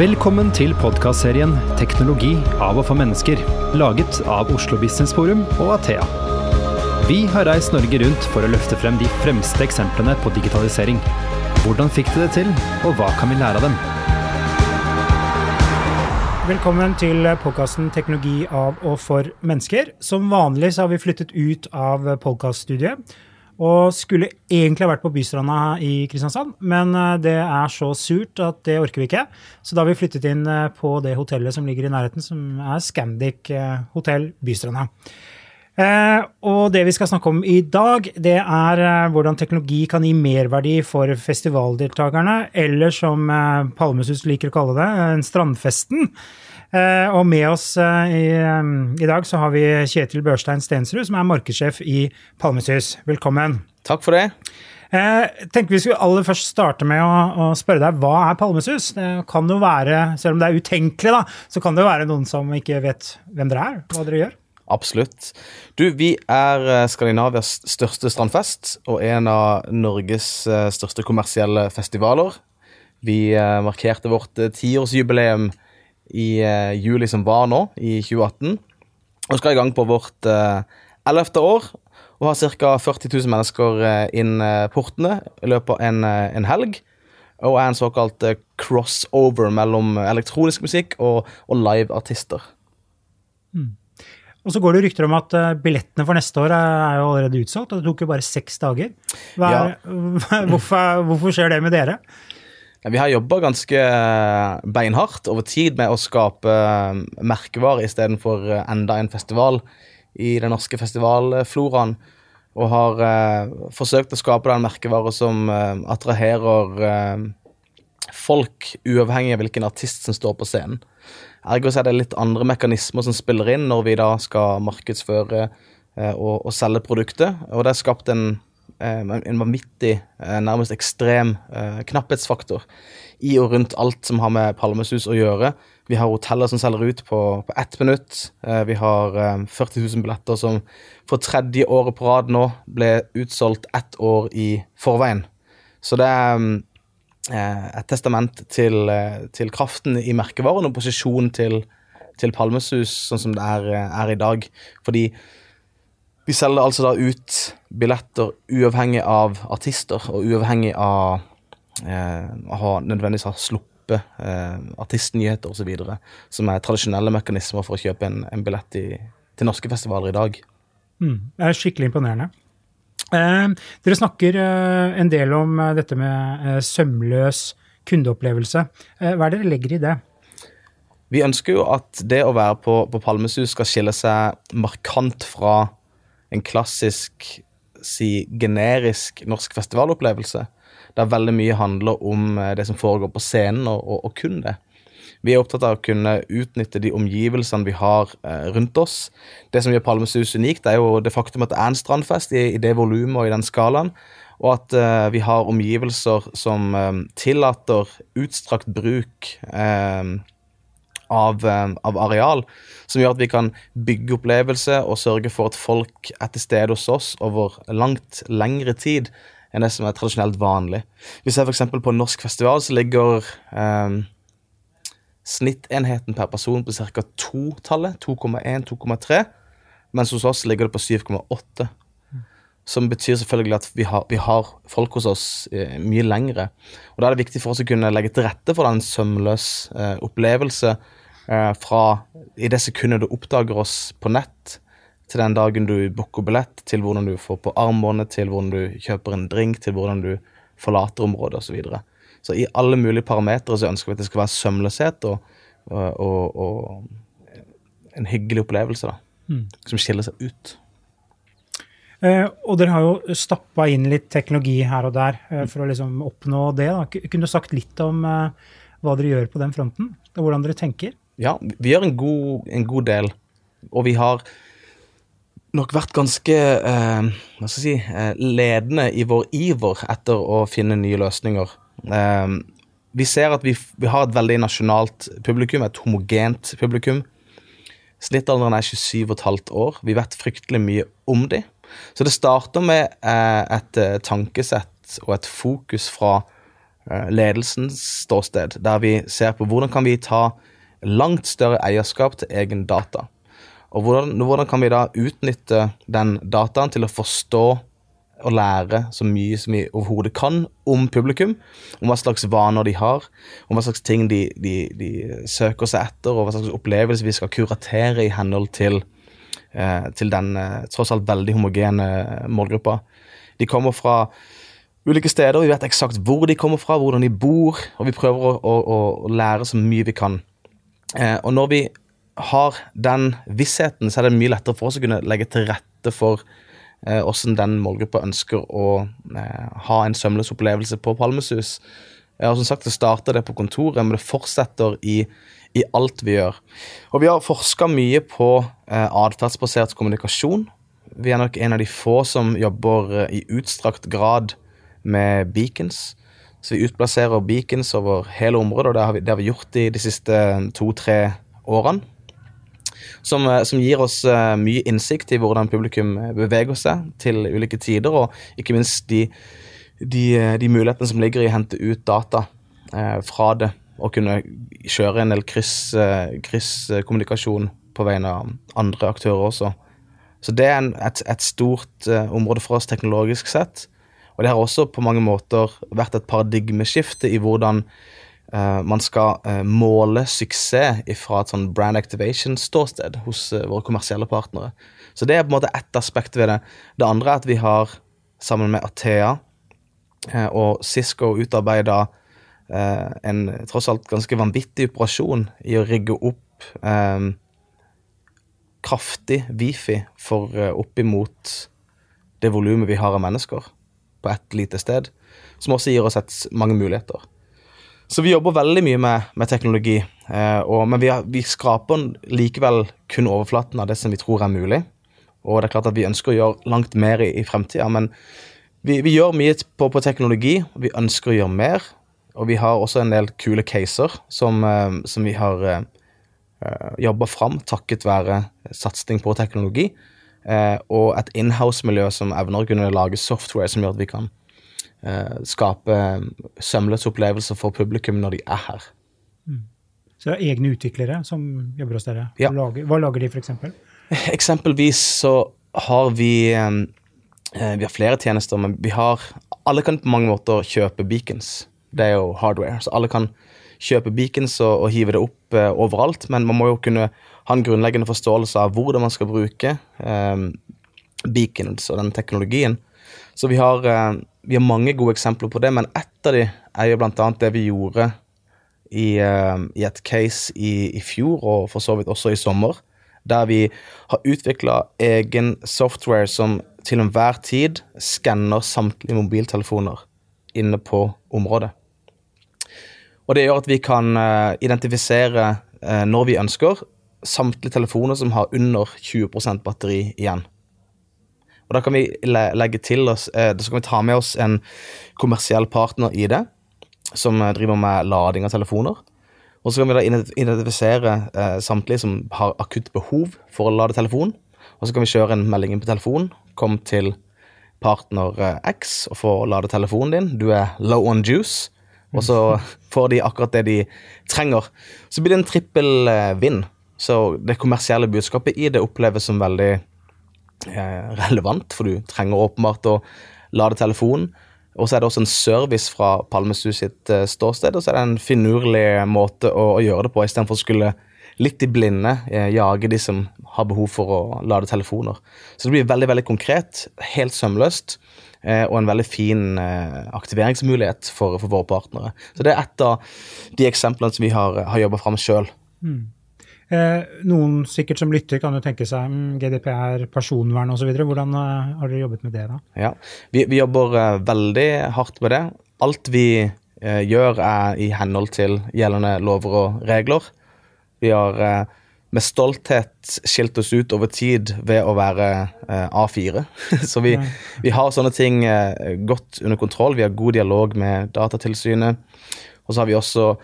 Velkommen til podkastserien 'Teknologi av og for mennesker', laget av Oslo Business Forum og Athea. Vi har reist Norge rundt for å løfte frem de fremste eksemplene på digitalisering. Hvordan fikk de det til, og hva kan vi lære av dem? Velkommen til podkasten 'Teknologi av og for mennesker'. Som vanlig så har vi flyttet ut av podkaststudiet. Og skulle egentlig ha vært på Bystranda i Kristiansand, men eh, det er så surt at det orker vi ikke. Så da har vi flyttet inn eh, på det hotellet som ligger i nærheten, som er Scandic eh, hotell Bystranda. Og det vi skal snakke om i dag, det er hvordan teknologi kan gi merverdi for festivaldeltakerne, eller som Palmesus liker å kalle det, strandfesten. Eh, og med oss eh, i, eh, i, dag så har vi Kjetil Børstein Stensrud, som er markedssjef i Palmesus. Velkommen. Takk for det. Jeg tenker vi skulle aller først starte med å, å, spørre deg, hva er Palmesus? Det kan jo være, Selv om det er utenkelig, da, så kan det jo være noen som ikke vet hvem dere er, hva dere gjør. Absolutt. Du, vi er Skandinavias største strandfest og en av Norges største kommersielle festivaler. Vi markerte vårt tiårsjubileum i uh, juli som var nå, i 2018. Og skal i gang på vårt ellevte uh, år og har ca. 40 000 mennesker uh, inn portene i løpet av en, en, helg. Og er en såkalt crossover mellom elektronisk musikk og, og liveartister. Mm. Og så går det rykter om at billettene for neste år er jo allerede utsolgt, og det tok jo bare seks dager. Er, ja. hvorfor, hvorfor skjer det med dere? Vi har jobba ganske eh, beinhardt over tid med å skape eh, merkevare istedenfor eh, enda en festival i den norske festivalfloraen. Og har eh, forsøkt å skape den merkevare som eh, attraherer eh, folk, uavhengig av hvilken artist som står på scenen. Ergo er det litt andre mekanismer som spiller inn når vi da skal markedsføre og, og selge produktet. Og det er skapt en en vanvittig, eh, nærmest ekstrem eh, knapphetsfaktor i og rundt alt som har med Palmesus å gjøre. Vi har hoteller som selger ut på, på ett minutt. Vi har 40 000 billetter som for tredje året på rad nå ble utsolgt ett år i forveien. Så det er et testament til, til kraften i merkevaren og posisjonen til, til Palmesus sånn som det er, er i dag. Fordi vi selger altså da ut billetter uavhengig av artister, og uavhengig av eh, å ha nødvendigvis ha sluppet eh, artistnyheter osv., som er tradisjonelle mekanismer for å kjøpe en, en billett i, til norske festivaler i dag. Mm, det er skikkelig imponerende. Eh, dere snakker eh, en del om eh, dette med eh, sømløs kundeopplevelse. hva er det dere legger i det? Vi ønsker jo at det å være på, på Palmesus skal skille seg markant fra en klassisk, si generisk norsk festivalopplevelse. Der veldig mye handler om eh, det som foregår på scenen, og, og, og kun det. Vi er opptatt av å kunne utnytte de omgivelsene vi har eh, rundt oss. Det som gjør Palmesus unikt, er jo det faktum at det er en strandfest i, i det volumet og i den skalaen. Og at eh, vi har omgivelser som eh, tillater utstrakt bruk eh, av, eh, av, areal, som gjør at vi kan bygge opplevelse og sørge for at folk er til stede hos oss over langt lengre tid enn det som er tradisjonelt vanlig. Vi ser f.eks. på norsk festival så ligger um, snittenheten per person på ca. 2-tallet. 2,1-2,3. Mens hos oss ligger det på 7,8. Som betyr selvfølgelig at vi har, vi har folk hos oss eh, mye lengre. Og Da er det viktig for oss å kunne legge til rette for en sømløs eh, opplevelse fra i det sekundet du oppdager oss på nett, til den dagen du booker billett, til hvordan du får på armbåndet, til hvordan du kjøper en drink, til hvordan du forlater området osv. Så, videre. så i alle mulige parametere så ønsker vi at det skal være sømløshet og, og, og, en hyggelig opplevelse da, mm. som skiller seg ut. Eh, og dere har jo stappa inn litt teknologi her og der eh, for å liksom oppnå det. Da. Kunne du sagt litt om eh, hva dere gjør på den fronten, og hvordan dere tenker? Ja, vi gjør en god, en god del. Og vi har nok vært ganske eh, hva skal jeg si, eh, ledende i vår iver etter å finne nye løsninger. Eh, vi ser at vi, vi, har et veldig nasjonalt publikum, et homogent publikum. Snittalderen er 27,5 år. Vi vet fryktelig mye om dem. Så det starter med eh, et eh, tankesett og et fokus fra ledelsens ståsted, der vi ser på hvordan kan vi ta langt større eierskap til egen data. Og hvordan, hvordan kan vi da utnytte den dataen til å forstå og lære så mye som vi overhodet kan om publikum. Om hva slags vaner de har, om hva slags ting de, de, de søker seg etter, og hva slags opplevelser vi skal kuratere i henhold til, eh, til den eh, tross alt veldig homogene målgruppa. De kommer fra ulike steder, vi vet eksakt hvor de kommer fra, hvordan de bor, og vi prøver å, å, å lære så mye vi kan. Eh, og når vi har den vissheten, så er det mye lettere for oss å kunne legge til rette for eh, hvordan den målgruppa ønsker å eh, ha en sømløs opplevelse på Palmesus. Ja, som sagt, Det starter det på kontoret, men det fortsetter i, i alt vi gjør. Og Vi har forska mye på eh, atferdsbasert kommunikasjon. Vi er nok en av de få som jobber eh, i utstrakt grad med beacons. Så vi utplasserer beacons over hele området, og det har vi, det har vi gjort i de siste to-tre årene som, eh, som, gir oss uh, mye innsikt i hvordan publikum eh, beveger seg til ulike tider, og ikke minst de, de, de mulighetene som ligger i å hente ut data fra det, og kunne kjøre en del krysskommunikasjon kryss, på vegne av andre aktører også. Så det er en, et, et, stort område for oss teknologisk sett. Og det har også på mange måter vært et paradigmeskifte i hvordan Uh, man skal uh, måle suksess fra et sånn brand activation-ståsted hos uh, våre kommersielle partnere. Så det er på en måte ett aspekt ved det. Det andre er at vi har, sammen med Athea og Cisco, utarbeida en tross alt ganske vanvittig operasjon i å rigge opp kraftig Wifi for opp imot det volumet vi har av mennesker på ett lite sted, som også gir oss et, mange muligheter. Så vi jobber veldig mye med, med teknologi, eh, og, men vi, har, vi, skraper likevel kun overflaten av det som vi tror er mulig. Og det er klart at vi ønsker å gjøre langt mer i, i fremtida, men vi, vi, gjør mye på, på, teknologi. Vi ønsker å gjøre mer, og vi har også en del kule caser som, eh, som vi har eh, eh jobba fram takket være satsing på teknologi. Eh, og et inhouse-miljø som evner å kunne lage software som gjør at vi kan eh, skape sømløse opplevelser for publikum når de er her. Mm. Så det er egne utviklere som jobber hos dere? Ja. Lager, hva lager de, f.eks.? Eksempelvis så har vi eh, Vi har flere tjenester, men vi har Alle kan på mange måter kjøpe beacons. Det er jo hardware. Så alle kan kjøpe beacons og, og hive det opp eh, overalt, men man må jo kunne ha en grunnleggende forståelse av hvordan man skal bruke eh, beacons og den teknologien. Så vi har, eh, vi har, mange gode eksempler på det, men ett av de er jo annet det vi gjorde i, eh, i et case i, i, fjor, og for så vidt også i sommer, der vi har utvikla egen software som til enhver tid skanner samtlige mobiltelefoner inne på området. Og det gjør at vi kan uh, identifisere, uh, når vi ønsker, samtlige telefoner som har under 20% batteri igjen. Og Da kan vi legge til oss, så kan vi ta med oss en kommersiell partner i det, som eh, driver med lading av telefoner. Og så kan vi da identifisere eh, samtlige som har akutt behov for å lade telefon. Og så kan vi kjøre en melding inn på telefonen. Kom til partner X og få lade telefonen din. Du er low on juice. Og så får de akkurat det de trenger. Så blir det en trippel vinn. Så det kommersielle budskapet i det oppleves som veldig Eh, relevant, for du trenger åpenbart å lade telefonen. Og så er det også en service fra Palmesus sitt uh, ståsted, og så er det en finurlig måte å, å gjøre det på, istedenfor å skulle litt i blinde eh, jage de som har behov for å lade telefoner. Så det blir veldig veldig konkret, helt sømløst, eh, og en veldig fin eh, aktiveringsmulighet for, for, våre partnere. Så det er et av de eksemplene som vi har, har jobba fram sjøl. Mm. Eh, noen sikkert som lytter kan jo tenke seg mm, GDPR, personvern osv. Hvordan har dere jobbet med det? da? Ja, Vi, vi jobber veldig hardt med det. Alt vi gjør er i henhold til gjeldende lover og regler. Vi har eh, med stolthet skilt oss ut over tid ved å være eh, A4. Så vi, vi, har sånne ting godt under kontroll. Vi har god dialog med Datatilsynet. Og så har vi også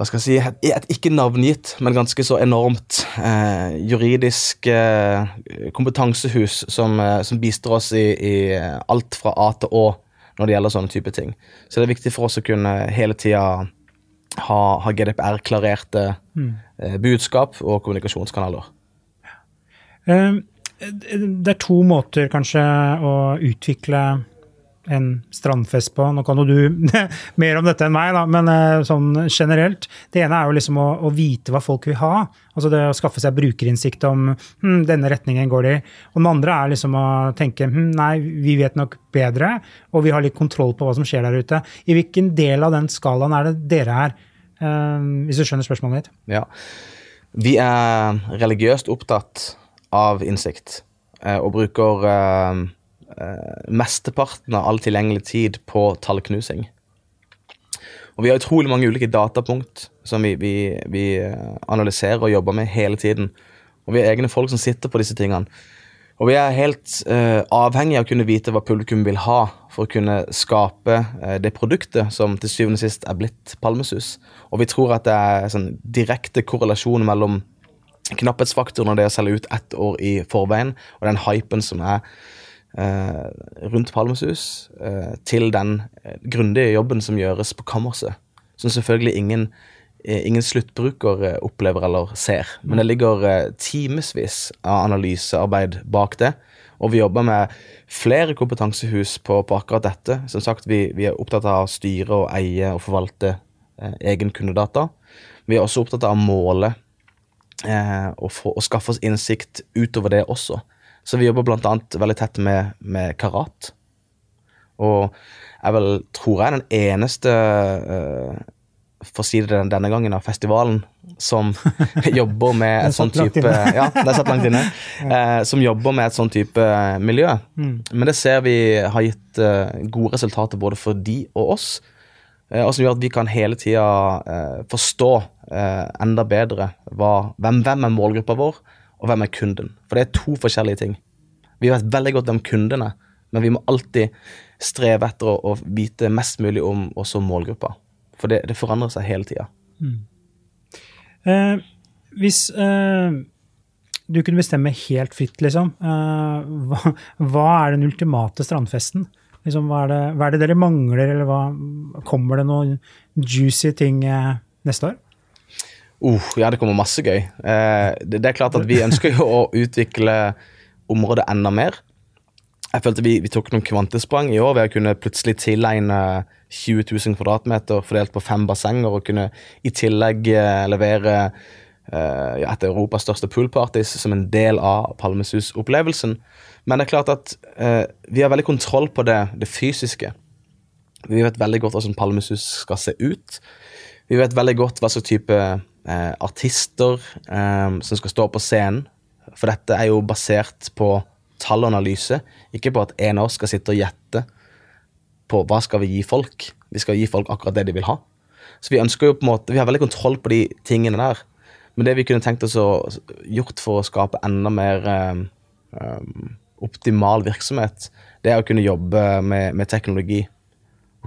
hva skal jeg si, et, ikke navngitt, men ganske så enormt eh, juridisk eh, kompetansehus som, eh, som, bistår oss i, i, alt fra A til Å når det gjelder sånne type ting. Så det er viktig for oss å kunne hele tida ha, ha GDPR-klarerte eh, budskap og kommunikasjonskanaler. Eh, Det er to måter kanskje å utvikle en strandfest på. Nå kan jo du mer om dette enn meg, da, men eh, sånn generelt. Det ene er jo liksom å, å vite hva folk vil ha. Altså det å skaffe seg brukerinnsikt om hm, denne retningen går det. Og den andre er liksom å tenke hm, nei, vi vet nok bedre, og vi har litt kontroll på hva som skjer der ute. I hvilken del av den skalaen er det dere er, eh, hvis du skjønner spørsmålet mitt? Ja. Vi er religiøst opptatt av innsikt, eh, og bruker eh, mesteparten av all tilgjengelig tid på tallknusing. Og vi har utrolig mange ulike datapunkt som vi, vi, vi eh, analyserer og jobber med hele tiden. Og vi har egne folk som sitter på disse tingene. Og vi er helt eh, avhengig av å kunne vite hva publikum vil ha for å kunne skape eh, det produktet som til syvende og sist er blitt Palmesus. Og vi tror at det er sånn direkte korrelasjon mellom knapphetsfaktoren og det å selge ut ett år i forveien, og den hypen som er eh, rundt Palmesus, eh, til den eh, grundige jobben som gjøres på kammerset. Som selvfølgelig ingen, eh, ingen sluttbruker eh, opplever eller ser. Men det ligger eh, timevis av analysearbeid bak det. Og vi jobber med flere kompetansehus på, på akkurat dette. Som sagt, vi, vi er opptatt av å styre og eie og forvalte eh, egen kundedata. Vi er også opptatt av å måle eh, og, få, og skaffe oss innsikt utover det også. Så vi jobber bl.a. veldig tett med, med Karat. Og jeg vel, tror jeg, er den eneste, uh, for å si det denne gangen, av festivalen som jobber med et sånn type. Ja, det er satt langt inne. Eh, som jobber med et sånn type miljø. Mm. Men det ser vi har gitt eh, gode resultater både for de og oss. Eh, og som gjør at vi kan hele tida eh, forstå eh, enda bedre hva, hvem, hvem er målgruppa vår, og hvem er kunden. For det er to forskjellige ting. Vi vet veldig godt om kundene, men vi må alltid streve etter å, å vite mest mulig om også målgruppa. For det, det forandrer seg hele tida. Eh, hvis eh, du kunne bestemme helt fritt, liksom, eh, hva, hva er den ultimate strandfesten? Liksom, hva, er det, hva er det dere mangler, eller hva, kommer det noen juicy ting eh, neste år? Uh, ja, det kommer masse gøy. Eh, det, det er klart at vi ønsker jo å utvikle området enda mer. Jeg følte vi, vi tok noen kvantesprang i år ved å kunne plutselig tilegne 20 000 kvadratmeter fordelt på fem bassenger, og kunne i tillegg eh, levere eh, ja, et av Europas største poolpartys som en del av Palmesus-opplevelsen. Men det er klart at eh, vi har veldig kontroll på det, det fysiske. Vi vet veldig godt hvordan Palmesus skal se ut. Vi vet veldig godt hva slags type eh, artister eh, som skal stå på scenen. For dette er jo basert på tallanalyse, ikke på at en av oss skal sitte og gjette på hva skal vi gi folk. Vi skal gi folk akkurat det de vil ha. Så vi ønsker jo på en måte, vi har veldig kontroll på de tingene der. Men det vi kunne tenkt oss å gjort for å skape enda mer eh, optimal virksomhet, det er å kunne jobbe med, med teknologi.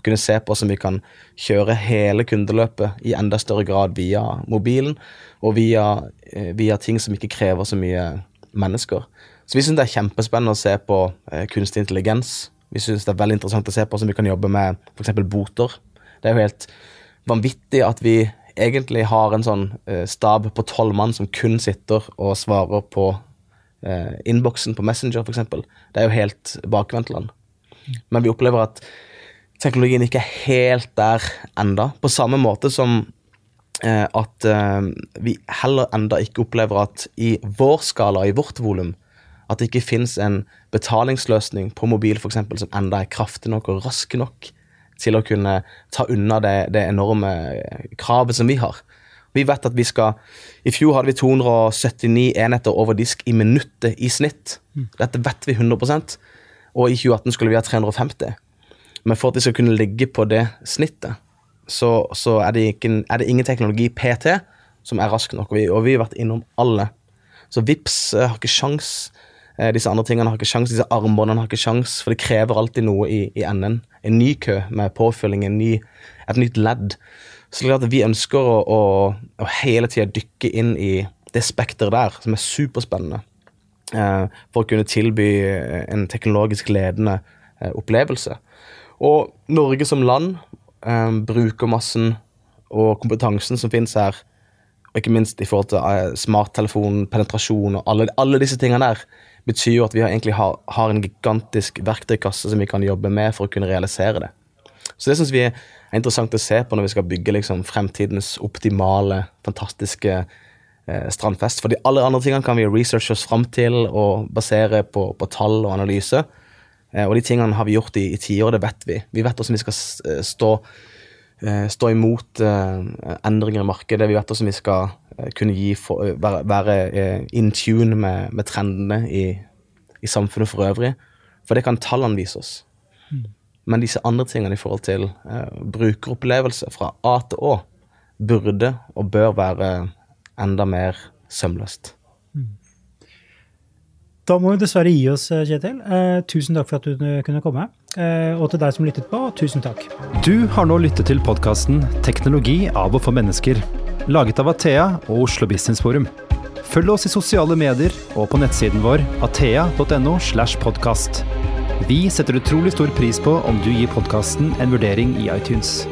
Kunne se på som vi kan kjøre hele kundeløpet i enda større grad via mobilen, og via, eh, via ting som ikke krever så mye mennesker. Så vi syns det er kjempespennende å se på eh, kunstig intelligens. Vi syns det er veldig interessant å se på som vi kan jobbe med f.eks. boter. Det er jo helt vanvittig at vi egentlig har en sånn eh, stab på tolv mann som kun sitter og svarer på innboksen på Messenger, f.eks. Det er jo helt bakvendtland. Men vi opplever at teknologien ikke er helt der enda. På samme måte som eh, at eh, vi heller enda ikke opplever at i vår skala, i vårt volum, at det ikke fins en betalingsløsning på mobil for eksempel, som enda er kraftig nok og rask nok til å kunne ta unna det, det enorme kravet som vi har. Vi vet at vi skal I fjor hadde vi 279 enheter over disk i minuttet i snitt. Dette vet vi 100% Og i 2018 skulle vi ha 350. Men for at vi skal kunne ligge på det snittet, så, så er, det ikke, er det ingen teknologi PT som er rask nok. Og vi, og vi har vært innom alle. Så VIPS eh, har ikke sjans. Eh, disse andre tingene har ikke sjans, disse armbåndene har ikke sjans, for det krever alltid noe i, i enden. En ny kø med påfylling, ny, et nytt ledd. Så det er klart at vi ønsker å, å, å hele tida dykke inn i det spekteret der, som er superspennende. Eh, for å kunne tilby en teknologisk ledende opplevelse. Og Norge som land, eh, brukermassen og kompetansen som finnes her, og ikke minst i forhold til eh, smarttelefon, penetrasjon og alle, alle disse tingene der, betyr jo at vi har, egentlig har, har en gigantisk verktøykasse som vi kan jobbe med for å kunne realisere det. Så det syns vi er interessant å se på når vi skal bygge liksom, fremtidens optimale, fantastiske eh, strandfest. For de alle andre tingene kan vi researche oss fram til og basere på, på tall og analyse. Eh, og de tingene har vi gjort i, i tiår, det vet vi. Vi vet hvordan vi skal eh, stå, eh, stå imot endringer i markedet. Vi vet hvordan vi skal kunne gi være, være in tune med, med trendene i, i samfunnet for øvrig. For det kan tallene vise oss. Men disse andre tingene i forhold til brukeropplevelse fra A til Å burde og bør være enda mer sømløst. Da må vi dessverre gi oss, Kjetil. Eh, tusen takk for at du kunne komme. Eh, og til deg som lyttet på, tusen takk. Du har nå lyttet til podkasten 'Teknologi av og for mennesker', laget av Athea og Oslo Business Forum. Følg oss i sosiale medier og på nettsiden vår athea.no. slash podcast. Vi setter utrolig stor pris på om du gir podkasten en vurdering i iTunes.